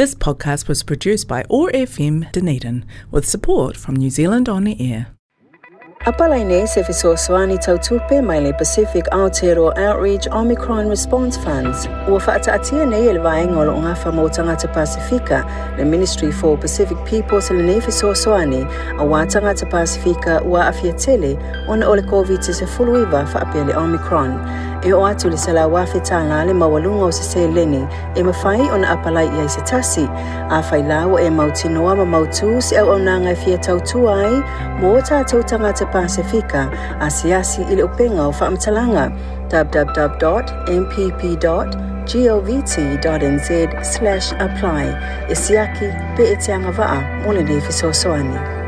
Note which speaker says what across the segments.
Speaker 1: This podcast was produced by ORFM Dunedin with support from New Zealand On the Air.
Speaker 2: Apalaine se fesoasoani tautupe mai le Pacific Aotearoa Outreach Omicron Response Funds. Ua atia nei e le vaenga o loonga whamau tangata Pasifika, le Ministry for Pacific Peoples le nei fesoasoani, a wā tangata Pacifica ua afia tele ona o le COVID-19 whaapia le Omicron e o atu le salawa fetanga le mawalunga o se selene e mafai ona apalai i a se tasi, a whailawa e mautinoa ma mautu se au au nanga fia tautua ai mō tātou tangata Pasifika a siasi i upenga o whaamtalanga www.mpp.govt.nz slash apply e siaki pe e teanga waa mole nei fisosoani.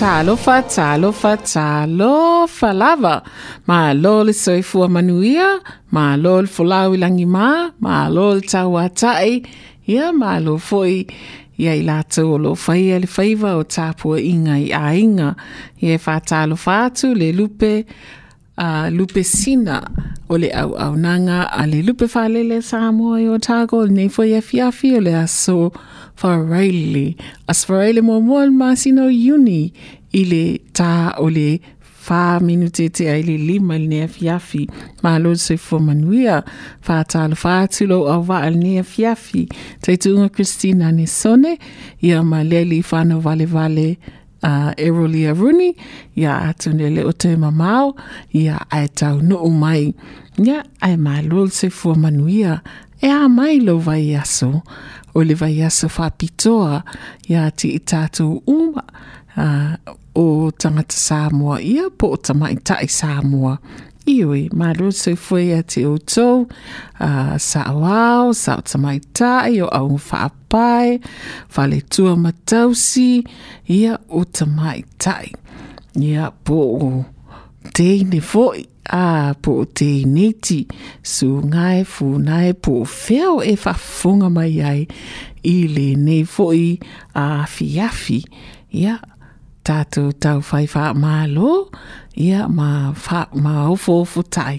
Speaker 3: talofa talofa talofa lava malo le soifua manuia malo le folau i lagimā malo le tauataʻi ia malo foʻi ia i latou o loo faia le faiva o tapuaʻiga i aiga ia e fatalofa atu le lupe a uh, lupe sina o le auaunaga a le lupe falele sa moa i o tago lenei foi afiafi e o le aso faraili asfaraile muamua masino uni. i le tā o le fāminutete ai le lima i all afiafi malo soifua manuia fātalofā atu lou auva'a lenei afiafi taituuga kristina nesone ia ma lea i lii fānau valevale uh, Erolia Rooney, ia atunele o te mamao, ia ai tau nuu mai, ia ai malol se fua manuia, e a mai lo vai aso, o le vai asa whapitoa ia te i tātou uma uh, o tangata Samoa ia po o tamai tai Samoa Iwi, maru se fwe a te utou, uh, sa awau, sa o tamai tai, o au whaapai, whale tua matausi, ia o tamai tai. Ia po o teine foi a po te neti su ngai fu nai po feo e fafunga mai ai i le nei a fiafi ia tatou tau fai wha mālo ia ma wha ma ofo ofo tai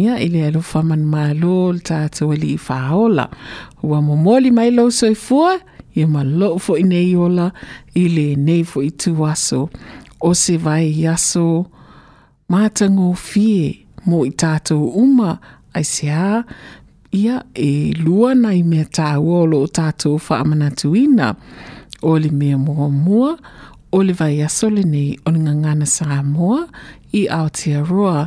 Speaker 3: ia i le alo whaman mālo tātou ali e i whaola ua momoli mai lau soi fua ia ma loo fo i nei ola i le nei tuaso o se vai yaso mātango fie mō i tātou uma ai se a ia e lua nei mea tāua o lo tātou whaamanatuina o le mea mua mua o li vai asole nei o le ngangana sa mua i Aotearoa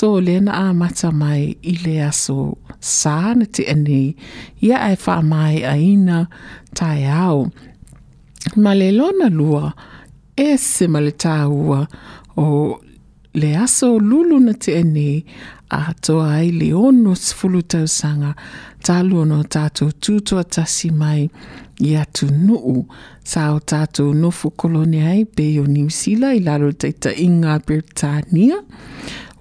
Speaker 3: so o lena a mata mai i le aso sā na te anei ia ai whaamai a ina tai au ma le lona lua e se ma le tāua o le aso lulu na te ene a toa ai le ono sifulu tau sanga talu ono tato tuto atasi mai i atu nuu sa o tato nofu koloni ai pe o niusila i lalo taita inga Britania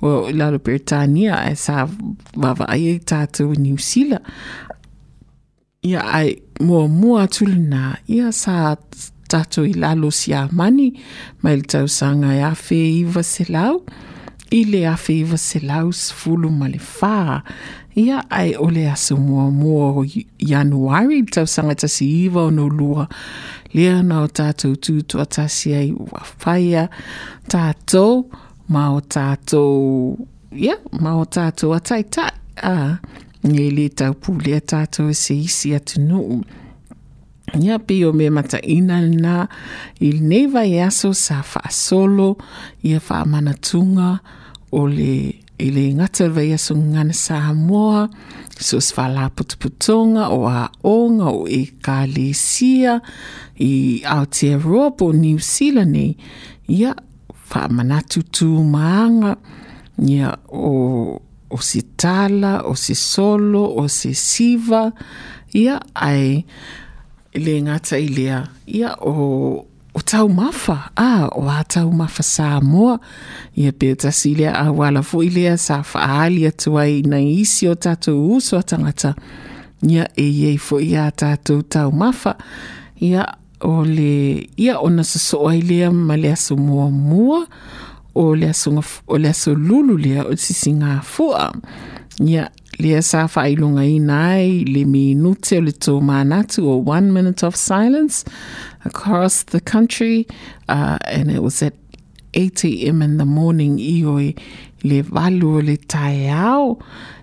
Speaker 3: o well, lalo Britania e sa wawa ai i tato niusila ia ai mua mua tulina ia sa tatou i lalo si amani ma i le tausaga e afe iva selau i le afe iva selau sefulu ma le fā ia ae o le aso muamua o ianuari i le tausaga e tasi iva ona ulua lea na o tatou tutuatasi ai ua faia tatou ma o tatou ia ma o tatou ataitai a ah. e le taupulea tatou e se isi atunuu ia pei o me mataʻina lenā i lenei vaeaso sa faasolo ia faamanatuga o le i le gata gagana samoa so se falaputuputoga o aoga o ekalesia i aotearoa po new zeala nei ia faamanatu tumaaga ia o o se tala o se solo o se siva ia ae le ngata i lea ia o o tau mafa a o a tau mafa sa moa ia pe tasi lea a wala fo i lea sa faaali atu ai na isi o tatou uso a tangata ia e iei fo ia tatu tatou tau mafa ia o le ia ona sosoo ai lea ma le aso muamua o le aso lulu lea o sisinga fua ia lia sa faailogaina ai le minute o le tōmanatu or o one minute of silence across the country uh, and it was at 8 a.m. in the morning i oe le valu o le taeao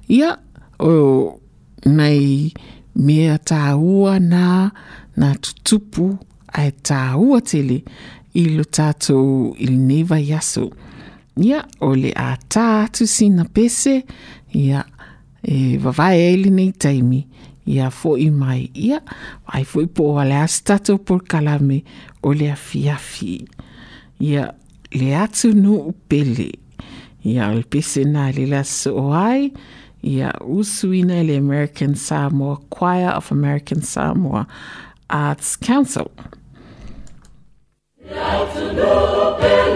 Speaker 3: ia o nei mea tāua nā na tutupu ae tāua tele i lo tatou i lenei vaiaso ia o le a tā sina pese ia e vavae ele nei taimi ia foʻi mai ia ai foʻi po o le asi tatou polokalame o le afiafi ia le atu nuu pele ia o le pese na le lasoo ai ia usu ina le american samoa choir of american samoa arts council le atu nuu pele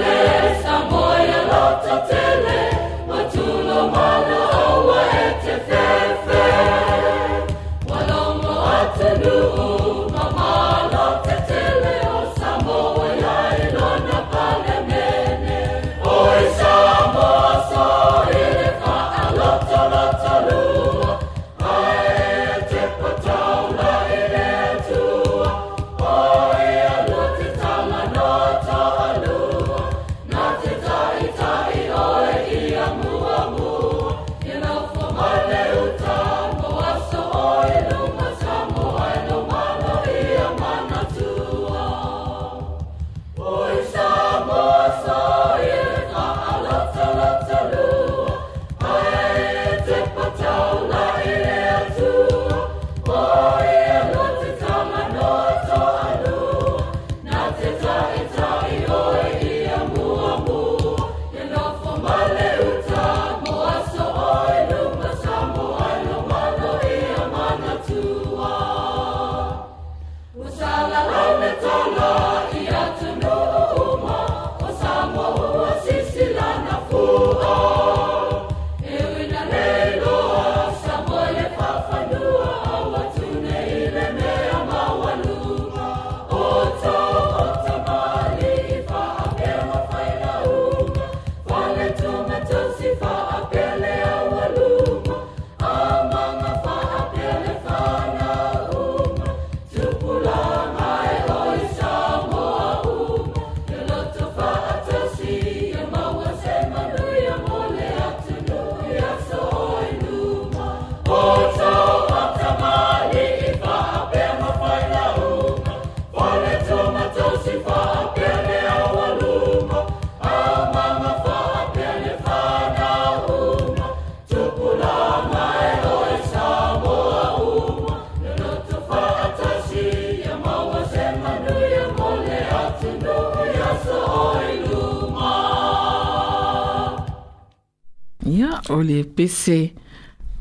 Speaker 3: o le pese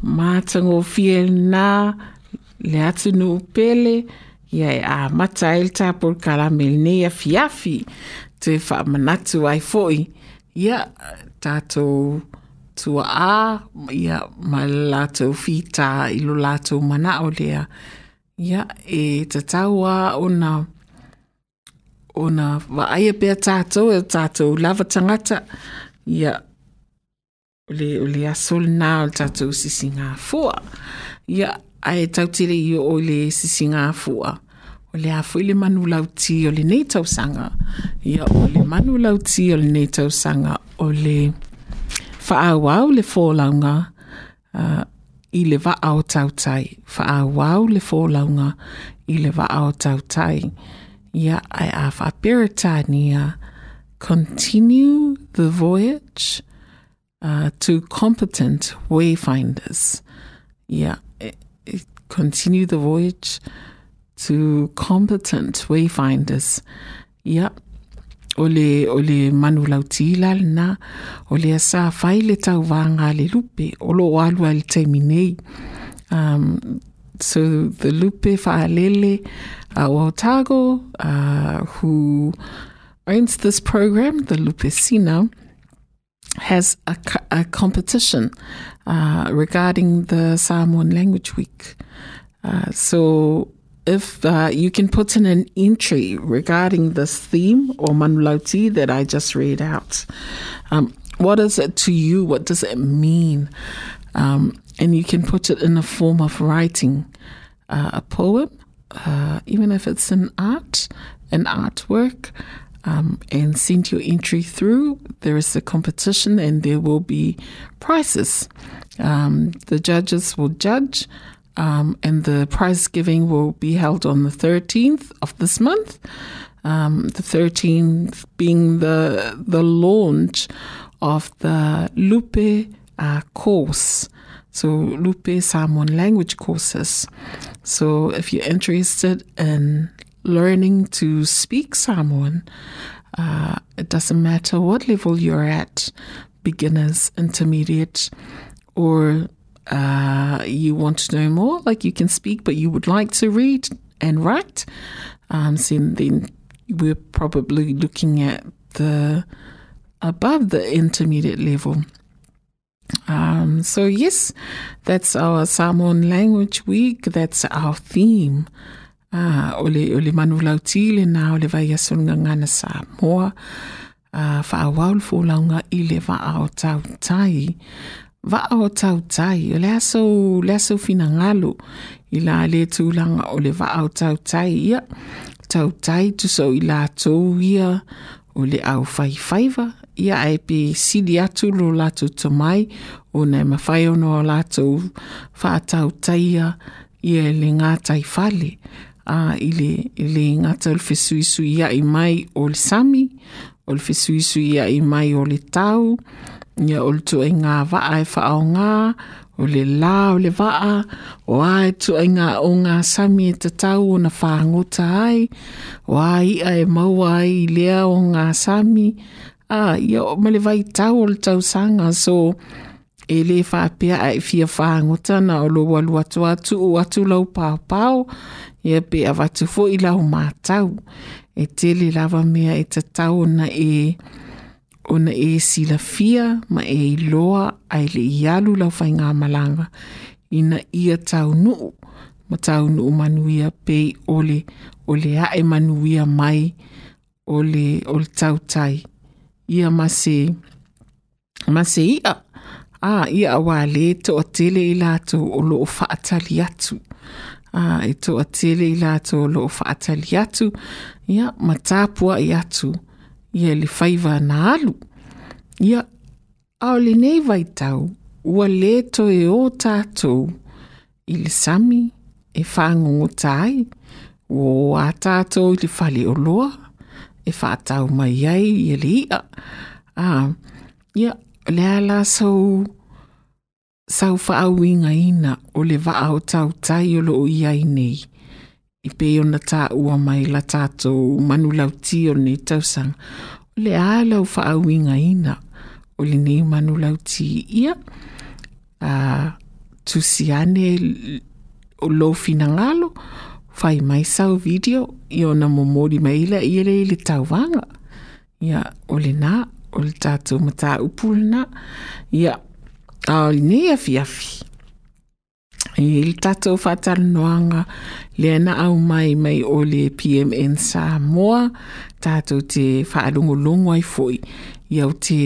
Speaker 3: matango fie na le atu nu pele ia e a mata el tapur kala melne ia fiafi te fa manatu ai foi ia tato tua a ia ma lato fita ilo lato mana ole lea ia e tatau a ona ona va aia pe tato e tato lava tangata ia o le o le asolina o le tatou sisiga afua ia ae tautele io o le sisiga afua o le a foʻi le manulauti o lenei tausaga ia o le manulauti o lenei tausaga o le faaauau le folauga uh, i le va o tautai faaauau le folauga i le va o ya ia ae a continue the voyage uh, to competent wayfinders. Yeah, it, it continue the voyage to competent wayfinders. Yeah. o le o le manulautiila lenā o le asā fai le le lupe o alu ai le um, so the lupe faalele uh, tago uh, who owns this program the lupe sina has a, a competition uh, regarding the Samoan Language Week. Uh, so if uh, you can put in an entry regarding this theme or manulauti that I just read out, um, what is it to you? What does it mean? Um, and you can put it in a form of writing uh, a poem, uh, even if it's an art, an artwork, um, and send your entry through. There is a competition and there will be prizes. Um, the judges will judge, um, and the prize giving will be held on the 13th of this month. Um, the 13th being the, the launch of the Lupe uh, course. So, Lupe Samoan language courses. So, if you're interested in learning to speak Samoan. Uh, it doesn't matter what level you're at beginners, intermediate, or uh, you want to know more, like you can speak, but you would like to read and write. Um, so then we're probably looking at the above the intermediate level. Um, so, yes, that's our Samoan Language Week. That's our theme Ah, o le, o le manulautile na o le ngana sa moa uh, ah, faauau le fulaoga i le vaaotautai vaaotautai o le asou le Ila ale i la lē tulaga o le tai ia tu so i latou ia o le ʻaufaifaiva ia ae pe sidi atu lo latou tomai ona e mafai ona o tau tai ia e le gā taifale a uh, ile ile ngata o le ia i mai ol sami ol le ia i mai o le tau ia ol le tuai ngā waa e whaau ngā o le la o le waa o ae tuai ngā o ngā sami e te tau o na whaangota ai o ai ia e maua ai le lea o ngā sami a ah, yo me le vai tau o tau sanga so e le whaapea ai fia whaangota na o lo walu atu atu o atu lau pāpāo ia pe awatu fo i lau mātau e tele lava mea e tatau na e ona e silafia ma e iloa ai le ialu lau whaingā malanga ina ia taunuu ma taunuu manuia pe ole ole ae manuia mai ole ole tautai ia ma se ma se ia a ah, ia auā lē toʻatele i latou o loo faatali atu a ah, e toʻatele i latou o loo faatali atu ia ma tapuaʻi atu ia le faiva na alu ia ao lenei vaitau ua lē toe ō tatou i le sami e faagogota ai ua ō a tatou i le faleoloa e faatau mai ai ia le iʻa a ia ah, le ala sau sau faauigaina o le vaaotautai o loo iai nei i pe ona taʻua mai la tatou manulauti o lenei tausaga o le a lau faauigaina o lenei ti ia a tusi ane o lou finagalo fai mai sau video i ona momoli mai ila ia lei le tauvaga ia o lenā o le tatou mataupulna ia ao lenei afiafi i le tatou faatalanoaga lea na aumai mai o le pmn samoa tatou te faalogologo ai foʻi iau te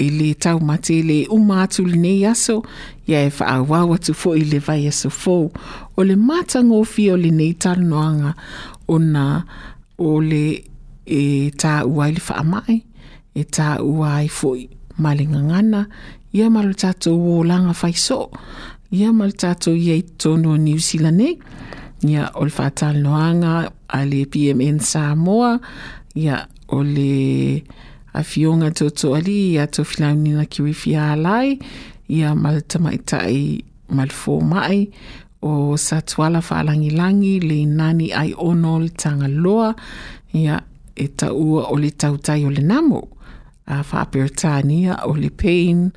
Speaker 3: e lē taumate le uma atu lenei aso ia e faaauau atu foʻi le vai aso fou o le matagofia o lenei talanoaga ona o le e tāua i le faamaʻi e tā ai fo'i ma le ngangana ia ma le tatou olaga faisoo ia ma le tatou ia i totonu o niusila nei ia o le faatalanoaga a le pmn samoa ia o le afioga totoali ia tou filaunina kiwifia alai ia ma le tamaʻitaʻi ma le fomaʻi o satuala faalagilagi le inani ai ono le tagaloa ia e taʻua o le tautai o le namo uh, whāpiritania Oli Payne,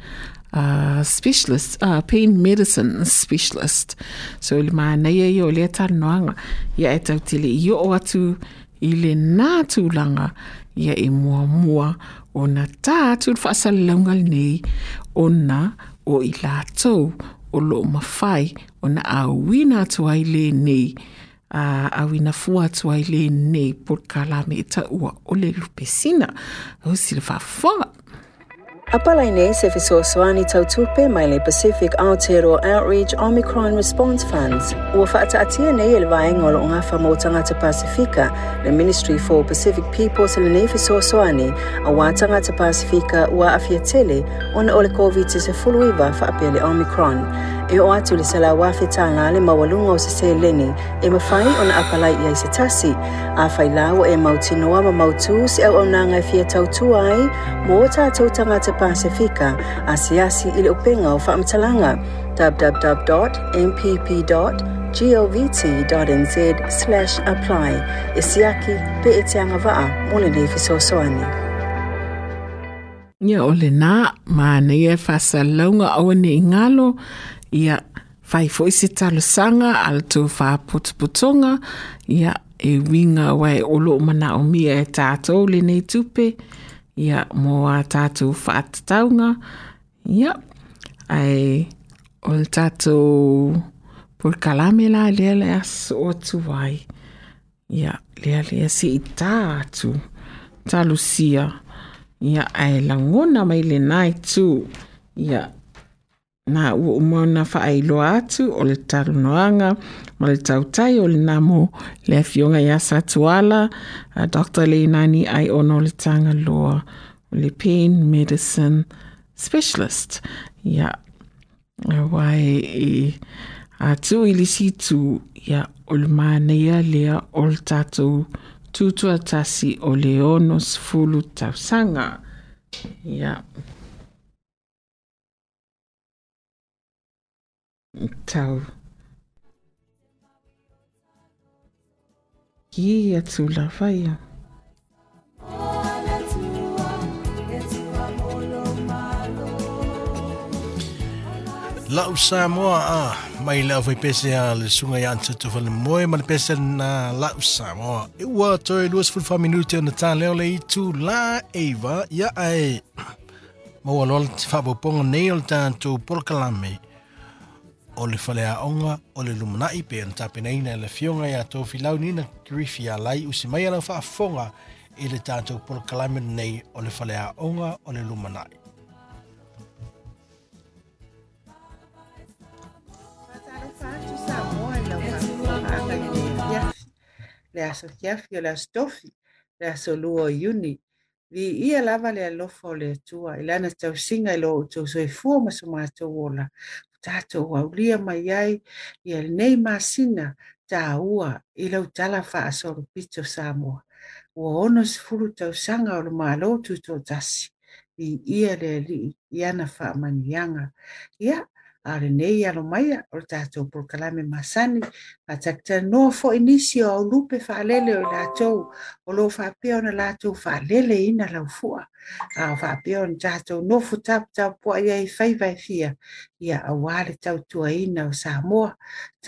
Speaker 3: uh, specialist, uh, pain medicine specialist. So ili māneia i o lea tanoanga, ia e tau tele i o atu i le nā tūlanga, mua ona tā tūl whaasalaunga nei o na o lo mafai ona awina tuai le nei. Ah, a awina fua atua i lē nei polokalame taʻua o le lupesina ausi le faafofoga
Speaker 2: Apalai nei se fesoasoani tautupe mai le Pacific Aotearoa Outreach Omicron Response Funds. Ua faataatia nei ele vaenga o lo ngafa mo tangata Pasifika, le Ministry for Pacific Peoples le nei fesoasoani, a wā tangata Pasifika ua afia tele ona o le COVID-19 fa apele Omicron. e o atu le salawa fetanga le maualuga o se seleni e mafai ona apalai i ai se tasi. afai la ua e mautinoa ma mautū se auaunaga e fia tautua ai mo tatou tagata Pasifika a siasi i le upenga o whaamtalanga www.mpp.govt.nz slash apply e siaki pe e teagava'a mo lenei fesoasoani
Speaker 3: Ia o lenā nā, e whasalonga aua ne ingalo, ia fai foi se talosaga a latou faapotopotoga ia e uiga uae o loo manaʻo e tatou lenei tupe ia mo a tatou faatatauga ia ae o le tatou polikalame la lea le aso atu ai ia lea lea tā atu talosia ia ae lagona mai lenā itu ia na ua uma ona faailoa atu o le talunoaga ma le tautai o le namo le afioga iā sa tuala a dr leinani ai ona o le tagaloa o le pain medicine specialist ia auā e atu i lisi itu ia o le manaia lea o le tatou tutuatasi o le ono sefulu tausaga ia yeah. Ciao. Kia la faya.
Speaker 4: Lau Samoa a mai lau fai pese a le sunga i anta tu fale moe ma le pese na Lau Samoa. E ua toi luas fulfa minute o na tā leo le itu la eva ya ai. Maua lola te whapoponga nei o le tātou polakalame. Maua o le faleaʻoga o le lumanaʻi pe ona tapenaina e le fioga iā tofilau nina grifi alai usi mai alau faafofoga i le tatou polokalame lenei o le faleaʻoga o le lumanaʻi
Speaker 5: le aso kiafi o le aso tofi le aso lua o iuni viia lava le alofa o le atua i lana tausiga i lo outou soifua ma so matou ola tātou waulia mai ai i e nei māsina tā ua i lau tala wha pito Samoa. Ua ono se furu tau sanga o le mā lotu tō tasi i ia le li i ana wha maniyanga. Ia, yeah are nei aro mai a o tātou porokalame masani a takta noa fo inisio au lupe whaalele o lātou o lo whaapia ona lātou whaalele ina lau fua a whaapia ona tātou noa fo tap tau pua ia i whaivai fia ia a wale tau tua ina o Samoa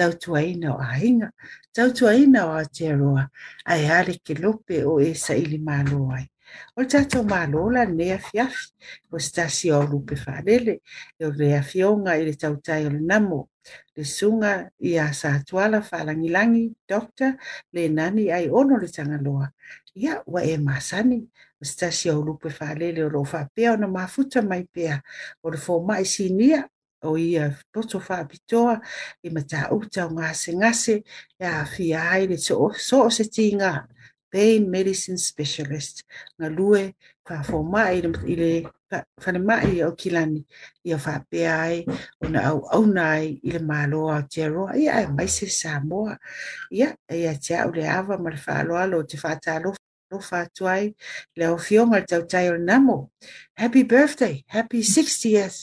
Speaker 5: tau tua ina o Ahinga tau tua ina o Aotearoa ai ale ke lupe o esa ili mālo ai o le tatou malola lenei afiafi ua se tasi o lupe faalele e o le afioga i le tautai o le namo le suga ia sa tuala faalagilagi doctor lenani ai ono le tagaloa ia ua e masani o se tasi o lupe faalele o loo faapea ona mafuta mai pea o le fomaʻi sinia o ia poto faapitoa i mataʻu taugase gase e afia ai le soʻo se tiga pain medicine specialist nga lue fafomaʻi i le falemaʻi au kilani ia faapea ai au auauna ai i le malo aotearoa ia ae maise samoa ia ia te aʻu le ava ma le faaaloalo o te faatalofa atu ai le aofioga le tautai o le namo happy birthday happy 60th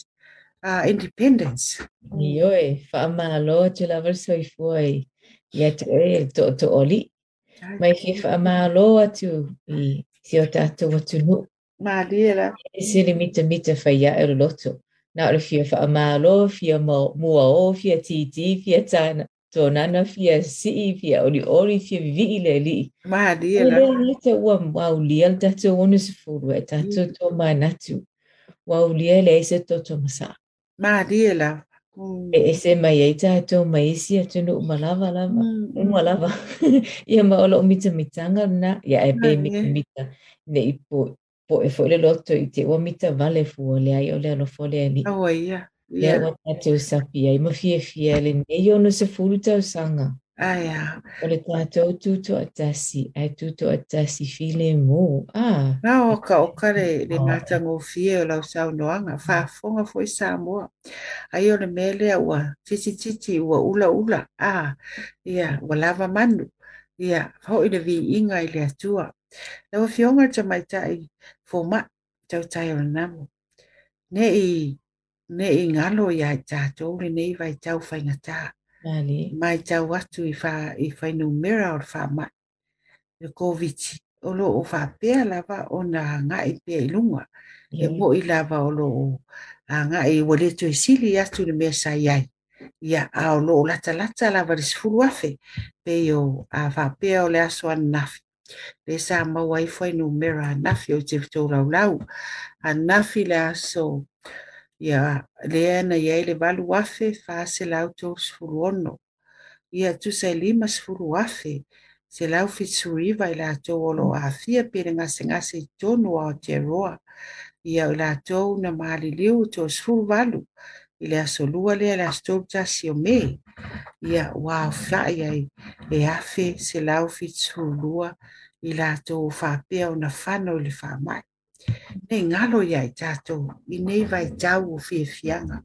Speaker 5: uh, independence
Speaker 6: fa faamālo atu lava le soifua ai ia toe toʻotoʻo oli mai ki fa ma lo atu i si o tato watu nu.
Speaker 5: Ma dira. E
Speaker 6: siri mita mita fa ia e loto. Nā ora fia fa ma malo, fia mua o, fia titi, fia tāna. Tōnana fia sii, fia ori ori, fia i le
Speaker 5: li. Ma dira. Ma dira
Speaker 6: ni te ua al tato tātou ono furu e tato tō ma natu. Wa u li Waulia le ese tō tō masa. Ma
Speaker 5: dira. Ma dira.
Speaker 6: e ese mai ai tātou mai isi e atunu umalava lava, umalava. Mm, mm. Ia ma o loo mita mitanga na, ia e pe mita e. mita, ne i po, po e fo le loto i te ua mita vale fua le ai o le anofo le
Speaker 5: ali. Awa ia.
Speaker 6: Ia ua tātou sapi ai, ma fia fia le nei ono se furu tau sanga. Ai, a. O le tātou tūtō a tasi, ai tūtō a tasi file mō, a. Nā, o ka
Speaker 5: o le nātā ngō fie o lau sāu noanga, mm. whāfonga fōi sā mōa. Ai o le mele a ua, titi titi, ua ula ula, a. Ia, ua lava manu. Ia, ho i le vi inga i le atua. Nā, o fionga ta mai tai, fō ma, tau tai o le namo. Ne i, ne i ngalo i ai tātou, le ne i vai tau whaingatāa. Ali. Mai tau atu i, wha, i whainu mera o wha mai. Le COVID, o lo o wha pēa lava o nga ngā i pēa i lunga. Yeah. E mo i lava o lo o ngā i waletu i sili atu le mea sai ai. Ia a o lo o lata lata lava le sifuru afe. Pe o a wha pēa o le aso an nafi. Le sa mau ai whainu mera nafi o te vitou lau lau. A nafi le aso... Uh, ia lea na ia i le valu afe faselau tolusfulu ono ia tusa e lima sefulu afe selau fetuiva i latou o loo afia pe le gasegase i tonu aotearoa ia o i latou na maliliu i tolusfulu valu i le aso lua lea le asotolu tasi o me ia ua aofaʻi ai e afe selau fetulua i latou faapea ona fano i le faamaʻi Nei ngalo ia i tātou, i nei vai tau o fie fianga.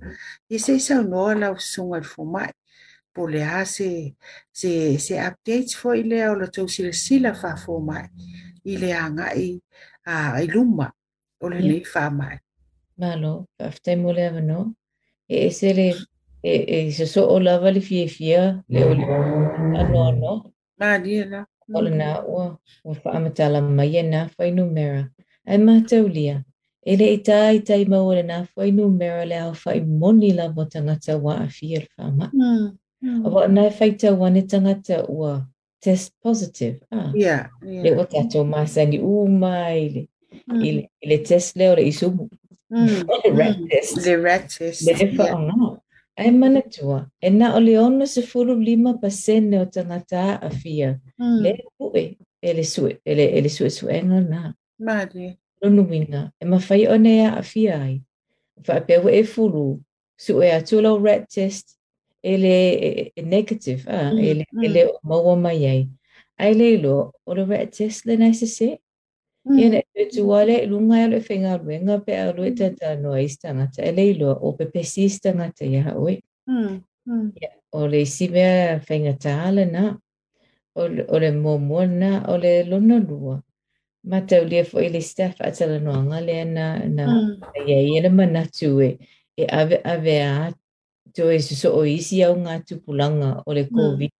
Speaker 5: I se sau noa lau sunga i fumai, po le a se, se, se update fo i lea o la tau sila sila fa fumai, i lea a ngai a uh, i luma o le nei fa
Speaker 6: mai. Malo, aftai mo lea vano, e e se le, e, e se so o lava li fie fia, le o le anu anu. Ma, dia la. O le na ua, o fa amatala mai e na fai numera. Mm. ai mātaulia. E le i tai tai maua nā whai nu mera le au whai moni la mo tangata wā a fia le whama. Mm. Mm. A wā nai whai tau wane tangata ua
Speaker 5: test positive. Ah. Yeah, yeah. Le o tato
Speaker 6: māsani u mai le, mm. i,
Speaker 5: le,
Speaker 6: test leo le isumu. Mm. le rat mm. test.
Speaker 5: Le rat test.
Speaker 6: Le e whaonga. Yeah. Ai mana tua, e na o le ono se furu lima pasene o tangata a fia. Mm. Le pu'e. ele sue, ele, ele sue suenga nā.
Speaker 5: Mari.
Speaker 6: Lonu winga, e mawhai o nea a fia ai. Whaapewa e furu, su e atulau rat test, ele e, negative, ah, mm, ele, mm. ele o maua mai ai. Ai leilo, o le rat test le nai se se, Iana mm. e tu wale lunga e le whenga ruenga mm. pe a rue tata noa i stangata. E leilo o pe pesi i stangata i ha oe. O le isi mea whenga taala na. O le, o le mōmua na. O le lona lua. matau lia fo i le staff a tala noanga lea na na mm. a iei ele manatu e e ave ave a to e su so o isi au ngā tupulanga o le mm. COVID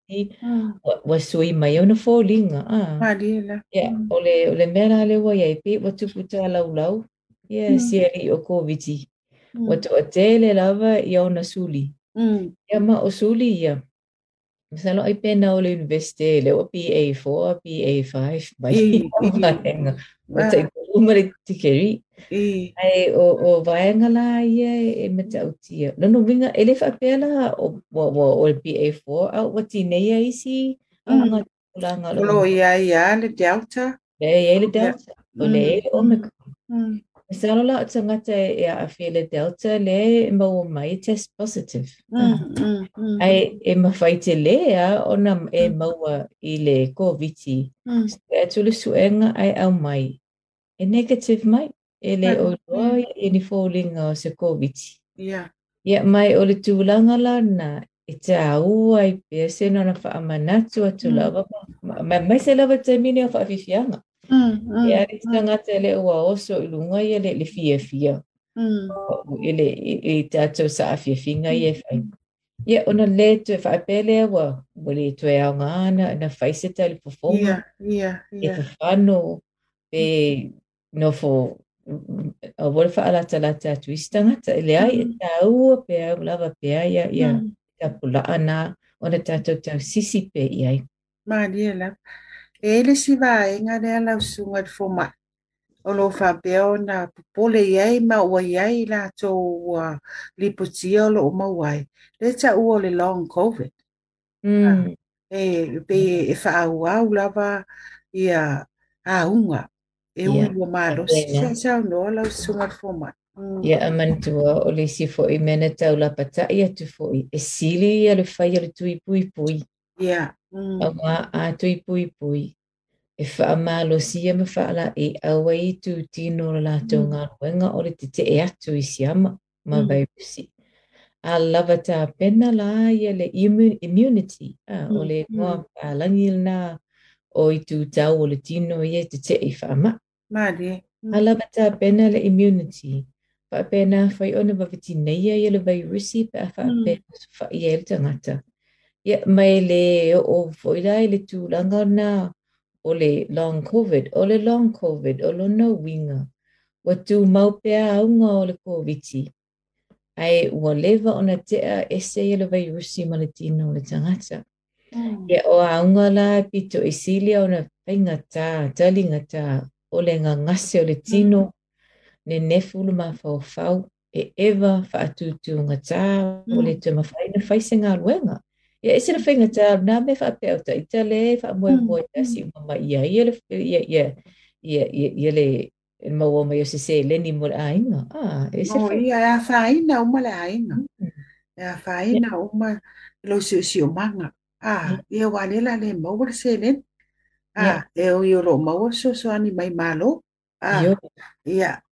Speaker 6: mm. wa, wa sui mai au na fō linga a
Speaker 5: ah. ha di ele
Speaker 6: yeah, mm. o le, o le mea rā le wa iei pe wa tupu tā lau lau yeah, mm. si ali o COVID mm. wa to a te le lava i au na suli mm. ia ma o suli ia yeah. misalnya ay penaw le investe le o PA4 PA5 bai waenga mata umare tikeri ai o o waenga la ye e mata utia no no vinga ele fa pela o o o PA4 au wati ne ya isi ah. anga
Speaker 5: ulanga lo ya ya le delta
Speaker 6: le ya le delta o le mm. omicron mm. Mm. E se anola o tanga te e a whele delta le e mau o mai test positive. Mm, ah. mm, mm. Ai e mawhai te le a o na e mau mm. i le COVID. Mm. E tulu suenga ai au mai. E negative mai. E le mm, o roa e mm. ni fōling o se COVID.
Speaker 5: Yeah.
Speaker 6: Ia yeah, mai o le tūlanga la na e te aua i pēse no na wha amanatu atu mm. lawa. Mai ma, ma, ma se lawa te mine o wha awhiwhianga. Mm, mm, e ari mm. tanga te le ua oso i lunga i le, le fia fia. Mm. I le i, i tātou sa a fia finga i mm. e whai. Ia, ona le tu e whaipele ua, wale tu e au ngāna, na whaise te le performa.
Speaker 5: Ia, ia,
Speaker 6: ia. E te whano, pe no fo, a wale whaalata la te atu istanga, ta ele ai mm. e tā ua pe ai, ulava pe ai, ia, ia, mm. ia pula ana, ona tātou tau sisi pe i ai.
Speaker 5: Mā, dia, lapa. e le sivaega lea lausuga i le fomaʻi o lo faapea ona popole iai ma ua iai i latou ua lipotia o loo maua ai le taʻua o le long covid mm. ah, e pe mm. e faauau lava ia auga e ui malosi saʻisaunoa lausuga i le fomaʻi
Speaker 6: ia mm. amanatua o le isi foʻi mea na taulapataʻi atu foʻi e sili ia le fai o le tuipuipui ia yeah. Mm. Awa a tui pui pui. E wha a sia me wha ala e awa i tu tino la lato mm. ngā ruenga o te te e atu i sia ma, ma mm. vaipusi. A lava tā pena la i le immun, immunity. A, mm. O le mua mm. a langi lana o i tu tau o le tino i e te te e wha a
Speaker 5: Mare. Mm. A
Speaker 6: lava tā pena le immunity. Wha pena whai ona wawiti neia i le vaipusi pa a wha a pena mm. whai e le tangata. Mm ia mai le o foila i le tūlanga nā o le long COVID, o le long COVID, o lo no winga, wa tū maupea aunga o le COVID. -i. Ai ua lewa ona tea e se i le vairusi ma le tino o le tangata. Mm. Ia o aunga la pito e sili au na painga tā, talinga tā, o le ngā ngase o le mm. tino, mm. ne nefulu ma fau e ewa fa atutu ngā tā, mm. o le mm. tū ma fai na fai se ngā ia e se le faigatau na me faapea ota ita le faamoemoe mm. tasi uma mai ia ia le ia ia ia ia ia le maua mai o seseleni mo le aiga
Speaker 5: a e se ia e afāina uma le aiga mm. e afāina uma lou siʻosiʻomaga a mm. ia uā le la le maua le seleni a e o i o loo maua soasoani mai malo a ia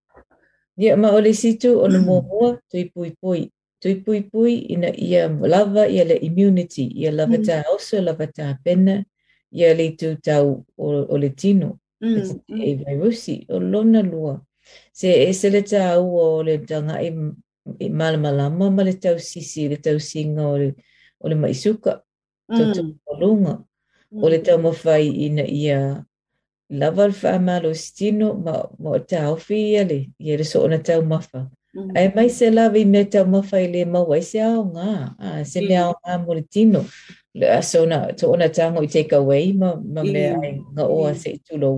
Speaker 6: ia ma o le situ o le muamua pui pui tui pui pui ina ia lava ia le immunity, ia lava mm. tā osa, lava tā pena, ia le tū tau o, o le tino, mm. e virusi, o lona lua. Se e se le tā au o le tanga e, e malamala, mama le tau sisi, le tau singa o le, o le maisuka, tō mm. tō kolunga, o le tau mawhai ina ia lava alfa amalo stino, ma, ma tā ofi ia le, ia le so ona tau mawhai. Mm. Ai mhm. mai se lavi me te mawhai le mau se ao ngā, a, se mm. me ao mhm. ngā mori tino. A, so na, to ona tango i take away ma, ma mm. me mhm. ai ngā oa se i tulo.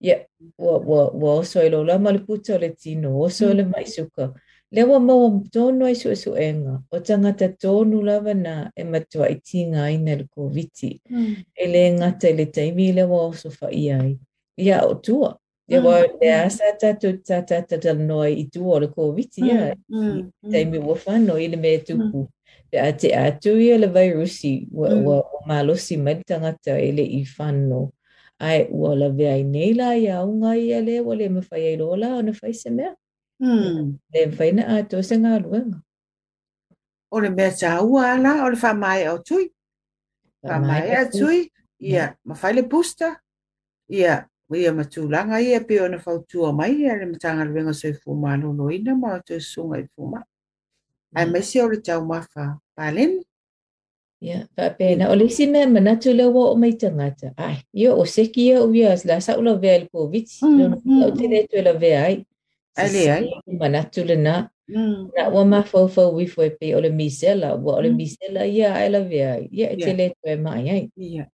Speaker 6: Ia, yeah, wa, wa, wa oso i lola ma le puta o le tino, oso mm. le mai suka. Lewa mau am ai su e su enga, o tangata tonu lava na e matua i tinga i nel koviti. Mm. E le ngata i le taimi lewa oso fa i ai. Ia, yeah, o tua. e wawɗe asata to tatatatal noa i duole ko witi ya taimi wa fano ile me tuku pe a te atu ia le vairusi wa malosi mai tagata ele i fano ae ua lawea i nei la iauga ia le ua le mafai ai lo la ona fai se mea le mafai na atose galuega
Speaker 5: o le mea saua ala o le faamae ao tui faamae atui ia mafai le pusta ia Ia matulanga ia pe ona fautua mai ia le matagaluega soe fumaloloina ma o toe susuga i fuma. Ae mm. maisi o le taumafa paleni.
Speaker 6: Ia, faapena o le isi mea manatu le ua o mai tagata. Ai, ia o seki ia o ia la saʻu lavea i le covid. Mm, Lona mm, au tele toe lavea ai.
Speaker 5: Ale ai.
Speaker 6: Manatu lenā. Na ua mafaufau i foe pe o le misela ua o le misela ia ae lavea ai. Ia e tele toe mai ai. Ia.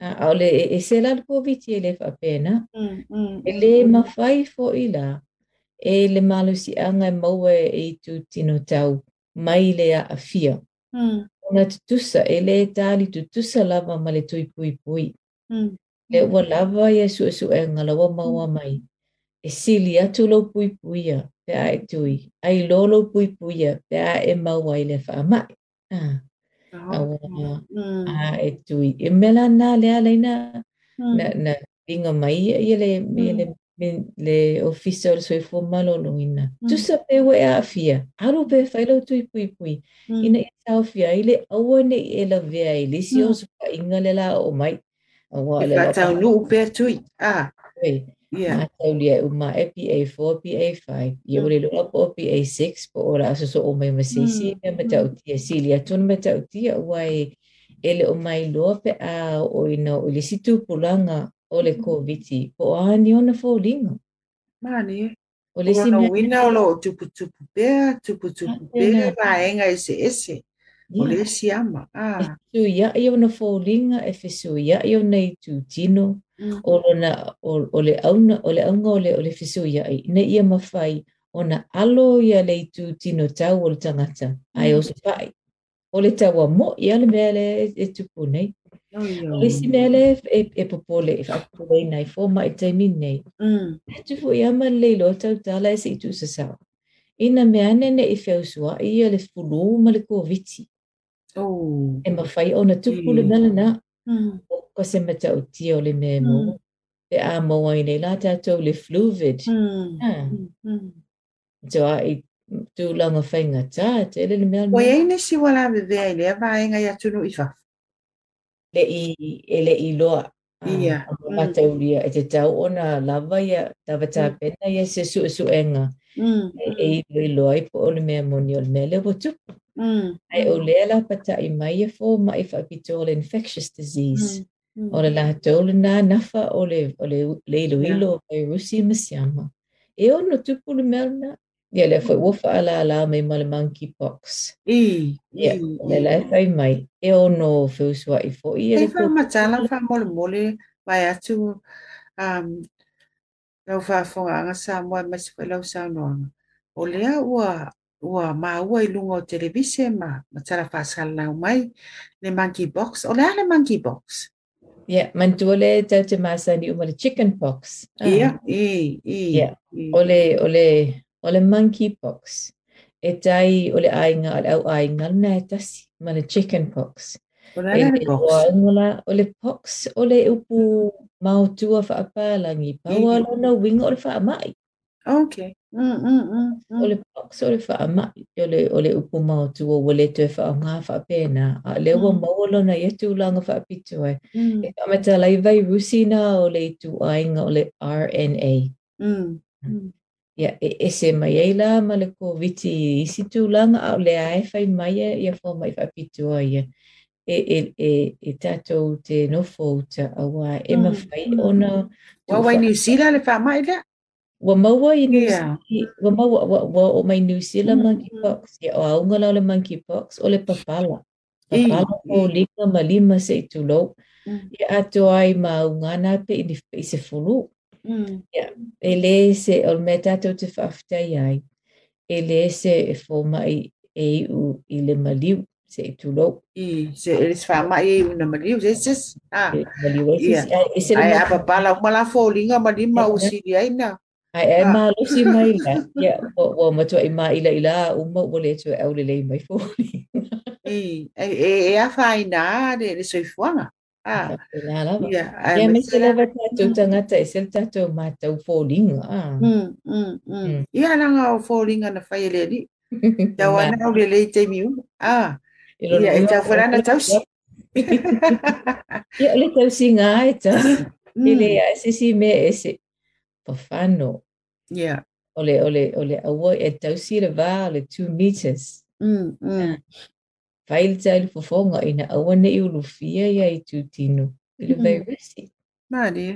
Speaker 6: a ah, ole e, e se la po viti ele fa pena mm, mm, ele mm. ma fai fo ila e le malu si anga moe e, e tu tino tau mai le a afia mm. ona tutusa ele e tali tutusa lava ma le tui pui pui mm. le ua lava e su e su e ngala wa maua mm. mai e sili atu lo pui pui a pe a e tui ai lolo pui pui a pe a e maua ele fa mai ah.
Speaker 5: Oh, uh, mm. uh,
Speaker 6: e tui, e mela nā lea lei nā, mm. nā ringa mai ia ia le, mm. le, le, le ofisa o soifo malo longi nā. Mm. Tusa pe we a fia, aru pe whailau tui pui pui, mm. ina i e tau fia, i le aua ne e la vea i lisi mm. o sopa inga le la o mai. Uh,
Speaker 5: I fatau nu upe tui, ah. Okay.
Speaker 6: Yeah. Mataulia uma e PA4, PA5. Ia ore lua po PA6 po ora aso so o oh, hmm. mai masisi me matautia sili atun matautia wai ele o oh, mai loa pe a ah, o oh, ina o le situ pulanga o le koviti po ani ona folinga. Mani. O le sima. Ona wina o lo tupu tupu pea, tupu tupu pea, vaenga ese ese. o le esi ama tu ia i ona fouliga e fesuia i ona i tutino o lona o le auna o le auga o le o le fesuia ai ina ia
Speaker 5: mafai ona alo
Speaker 6: ia le tutino tau o le tagata ae o se paʻi o le taua moʻi a le mea le e tupu nei o le isi mea le e popole e faapopolei nai fo maʻi taimi nei e tupu ia ma lelei loa tautala e seʻi tuusasao ina mea nene i feusua ia le fulu ma le koviti Oh. E mawhai o na tupule mm. nana na. Mm. Ko se mata o tia o le mea mo. Mm. a maua i nei la tātou le fluvid. Mm. Ah. Mm. So hmm. a i tūlanga whainga tā, te ele le mea.
Speaker 5: Wai ei ne si wala vevea i lea vāenga i atunu i whaf.
Speaker 6: Le i,
Speaker 5: ele i loa. Ah, ia. Hmm. Mata
Speaker 6: uria e te tau ona lava ia, tawata pena hmm. ia se
Speaker 5: suesuenga. e
Speaker 6: i I po o le mea moni o le mea lewa tupu. Mm, Ai o mm. lea lau pata i mai e fō ma i whaapito o le infectious disease. Mm, o le lātou le nā nafa o le, o le, le ilo ilo o le rusi masiama. E o no tupu le mea na Ia lea foi ua whaala ala mai ma le monkeypox. I. Ia, le lai whai mai. E o no whiusua i fo i. E
Speaker 5: wha matala wha mole mole vai atu um, lau faafogaaga sa moe ma se foʻi lau saunoaga o lea ua ua maua i luga o televise ma ma tala faasalanau mai le monkey box o lea le monkey box
Speaker 6: ia yeah, manitua le tau te masaniu ma le chicken box ah. ia ia o le o le o le monkey box e tai o le aiga o le au aiga lanae tasi ma le chicken box yeah. Pagkakaroon mo na uli
Speaker 5: pox,
Speaker 6: uli upu mautua whaapa langi paua lona winga uli whaamai.
Speaker 5: Okay. Mm, mm, mm, mm.
Speaker 6: Ole pox ole whaamai, ole, ole upu mau mautua wale tue fa whaapena. A lewa mm. maua lona e tūlanga whaapitu ai. Mm. E whamatala i vai rusina ole i tu ainga ole RNA. Mm, mm. Mm. ia e ese mai ai la ma le koviti i situlaga ao le ae fai mai ia fo mai faapitua ia e e e e tato te no fota a wa e mm. ma fai ona wa wa ni sila le fa mai le wa ma wa i ni wa ma wa wa o mai ni sila mm. monkey box e o au ngala le monkey box o le papala papala o lika ma lima se tu lo e ato ai ma u ngana pe i ni se fulu ya mm. e le se o me tato te fa ftai ai e le se e fo mai e u i le maliu sa itulog.
Speaker 5: I, si Elis Fama i una maliu zeses. Ah.
Speaker 6: Maliu zeses.
Speaker 5: Ai apa pala mala foli nga mali mau si dia ina.
Speaker 6: Ai ai ma lu si mai na. Ya o o ma to i ma ila ila o mo bole to au le lei mai foli.
Speaker 5: I ai e e
Speaker 6: a
Speaker 5: fai na de le soi fuanga. Ah.
Speaker 6: Ya. Ya me se lava tatu tangata e sel tatu ma tau foli
Speaker 5: nga. Mm mm mm. Ya nga o foli nga na fai le ni. Ya wana au le lei te miu. Ah. You know, ita na
Speaker 6: Ya le nga ita. Ile ya ah, me ese.
Speaker 5: Yeah.
Speaker 6: Ole ole ole awo e le va le 2 meters.
Speaker 5: Mm. mm.
Speaker 6: Ah. fofonga ina i ulufia ya i Ile mm-hmm.
Speaker 5: vai